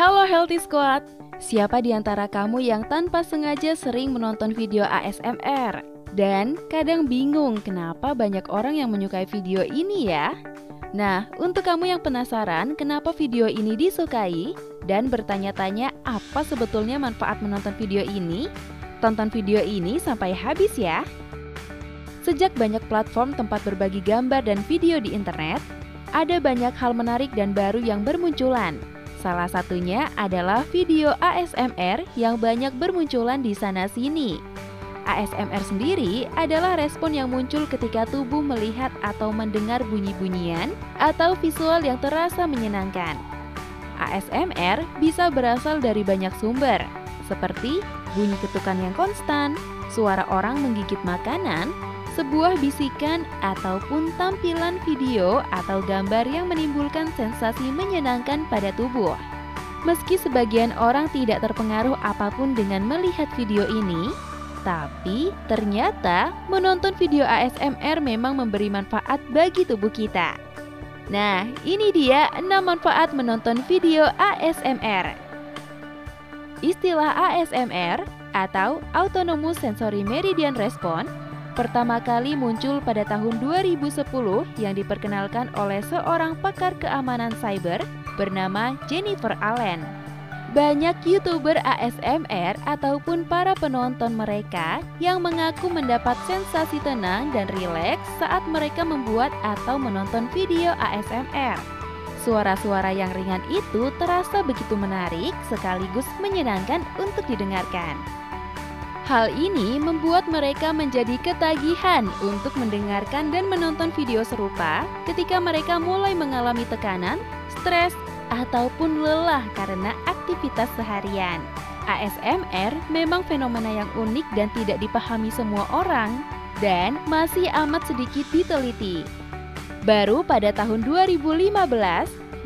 Halo Healthy Squad, siapa di antara kamu yang tanpa sengaja sering menonton video ASMR? Dan kadang bingung kenapa banyak orang yang menyukai video ini ya? Nah, untuk kamu yang penasaran kenapa video ini disukai dan bertanya-tanya apa sebetulnya manfaat menonton video ini, tonton video ini sampai habis ya. Sejak banyak platform tempat berbagi gambar dan video di internet, ada banyak hal menarik dan baru yang bermunculan. Salah satunya adalah video ASMR yang banyak bermunculan di sana-sini. ASMR sendiri adalah respon yang muncul ketika tubuh melihat atau mendengar bunyi-bunyian atau visual yang terasa menyenangkan. ASMR bisa berasal dari banyak sumber, seperti bunyi ketukan yang konstan, suara orang menggigit makanan, sebuah bisikan ataupun tampilan video atau gambar yang menimbulkan sensasi menyenangkan pada tubuh. Meski sebagian orang tidak terpengaruh apa pun dengan melihat video ini, tapi ternyata menonton video ASMR memang memberi manfaat bagi tubuh kita. Nah, ini dia 6 manfaat menonton video ASMR. Istilah ASMR atau Autonomous Sensory Meridian Response pertama kali muncul pada tahun 2010 yang diperkenalkan oleh seorang pakar keamanan cyber bernama Jennifer Allen. Banyak YouTuber ASMR ataupun para penonton mereka yang mengaku mendapat sensasi tenang dan rileks saat mereka membuat atau menonton video ASMR. Suara-suara yang ringan itu terasa begitu menarik sekaligus menyenangkan untuk didengarkan. Hal ini membuat mereka menjadi ketagihan untuk mendengarkan dan menonton video serupa ketika mereka mulai mengalami tekanan, stres, ataupun lelah karena aktivitas seharian. ASMR memang fenomena yang unik dan tidak dipahami semua orang dan masih amat sedikit diteliti. Baru pada tahun 2015,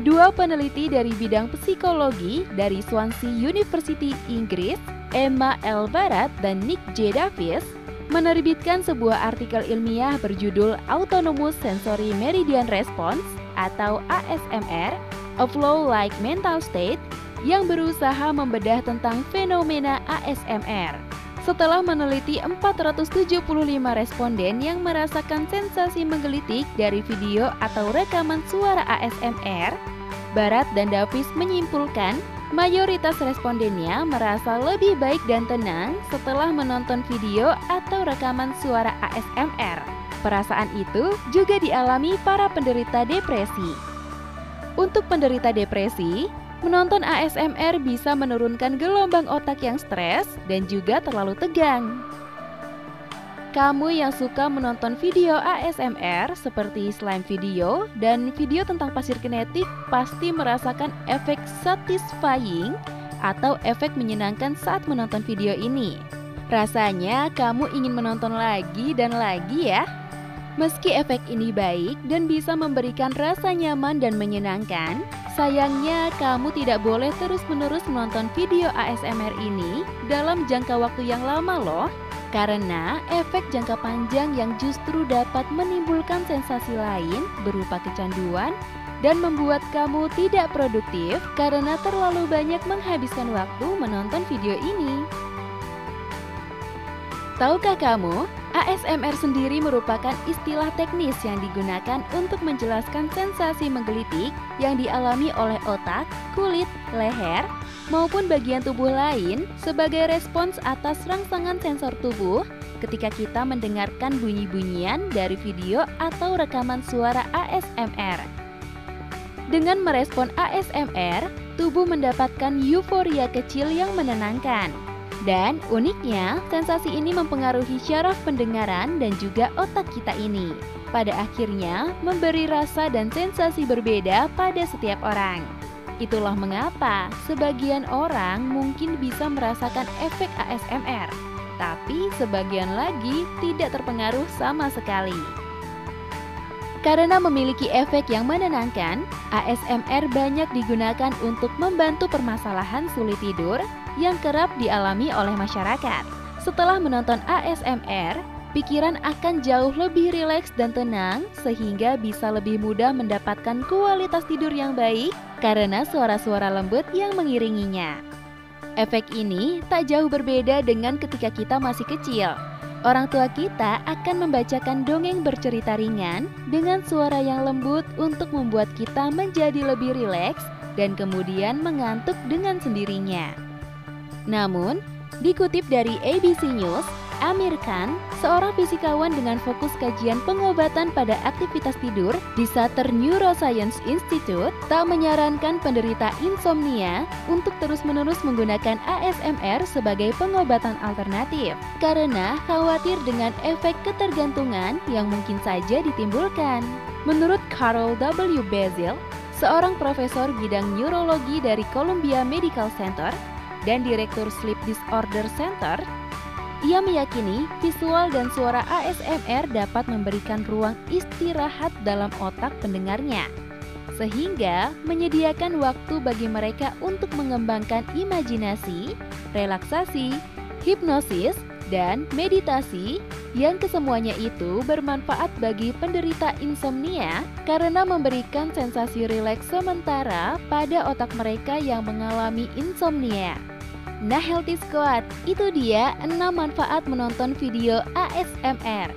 dua peneliti dari bidang psikologi dari Swansea University Inggris Emma L. Barat dan Nick J. Davis menerbitkan sebuah artikel ilmiah berjudul Autonomous Sensory Meridian Response atau ASMR, A Flow-like Mental State yang berusaha membedah tentang fenomena ASMR. Setelah meneliti 475 responden yang merasakan sensasi menggelitik dari video atau rekaman suara ASMR, Barat dan Davis menyimpulkan Mayoritas respondennya merasa lebih baik dan tenang setelah menonton video atau rekaman suara ASMR. Perasaan itu juga dialami para penderita depresi. Untuk penderita depresi, menonton ASMR bisa menurunkan gelombang otak yang stres dan juga terlalu tegang. Kamu yang suka menonton video ASMR seperti slime video dan video tentang pasir kinetik pasti merasakan efek satisfying atau efek menyenangkan saat menonton video ini. Rasanya kamu ingin menonton lagi dan lagi ya. Meski efek ini baik dan bisa memberikan rasa nyaman dan menyenangkan, sayangnya kamu tidak boleh terus-menerus menonton video ASMR ini dalam jangka waktu yang lama loh karena efek jangka panjang yang justru dapat menimbulkan sensasi lain berupa kecanduan dan membuat kamu tidak produktif karena terlalu banyak menghabiskan waktu menonton video ini. Tahukah kamu, ASMR sendiri merupakan istilah teknis yang digunakan untuk menjelaskan sensasi menggelitik yang dialami oleh otak, kulit, leher, maupun bagian tubuh lain sebagai respons atas rangsangan sensor tubuh ketika kita mendengarkan bunyi-bunyian dari video atau rekaman suara ASMR. Dengan merespon ASMR, tubuh mendapatkan euforia kecil yang menenangkan. Dan uniknya, sensasi ini mempengaruhi syaraf pendengaran dan juga otak kita ini. Pada akhirnya, memberi rasa dan sensasi berbeda pada setiap orang. Itulah mengapa sebagian orang mungkin bisa merasakan efek ASMR, tapi sebagian lagi tidak terpengaruh sama sekali. Karena memiliki efek yang menenangkan, ASMR banyak digunakan untuk membantu permasalahan sulit tidur yang kerap dialami oleh masyarakat. Setelah menonton ASMR, pikiran akan jauh lebih rileks dan tenang sehingga bisa lebih mudah mendapatkan kualitas tidur yang baik karena suara-suara lembut yang mengiringinya. Efek ini tak jauh berbeda dengan ketika kita masih kecil. Orang tua kita akan membacakan dongeng bercerita ringan dengan suara yang lembut untuk membuat kita menjadi lebih rileks dan kemudian mengantuk dengan sendirinya. Namun, dikutip dari ABC News, Amir Khan, seorang fisikawan dengan fokus kajian pengobatan pada aktivitas tidur di Sutter Neuroscience Institute, tak menyarankan penderita insomnia untuk terus-menerus menggunakan ASMR sebagai pengobatan alternatif karena khawatir dengan efek ketergantungan yang mungkin saja ditimbulkan. Menurut Carol W. Basil, seorang profesor bidang neurologi dari Columbia Medical Center dan direktur Sleep Disorder Center, ia meyakini visual dan suara ASMR dapat memberikan ruang istirahat dalam otak pendengarnya, sehingga menyediakan waktu bagi mereka untuk mengembangkan imajinasi, relaksasi, hipnosis, dan meditasi yang kesemuanya itu bermanfaat bagi penderita insomnia karena memberikan sensasi rileks sementara pada otak mereka yang mengalami insomnia. Nah Healthy Squad, itu dia 6 manfaat menonton video ASMR.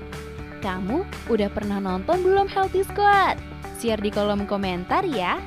Kamu udah pernah nonton belum Healthy Squad? Share di kolom komentar ya.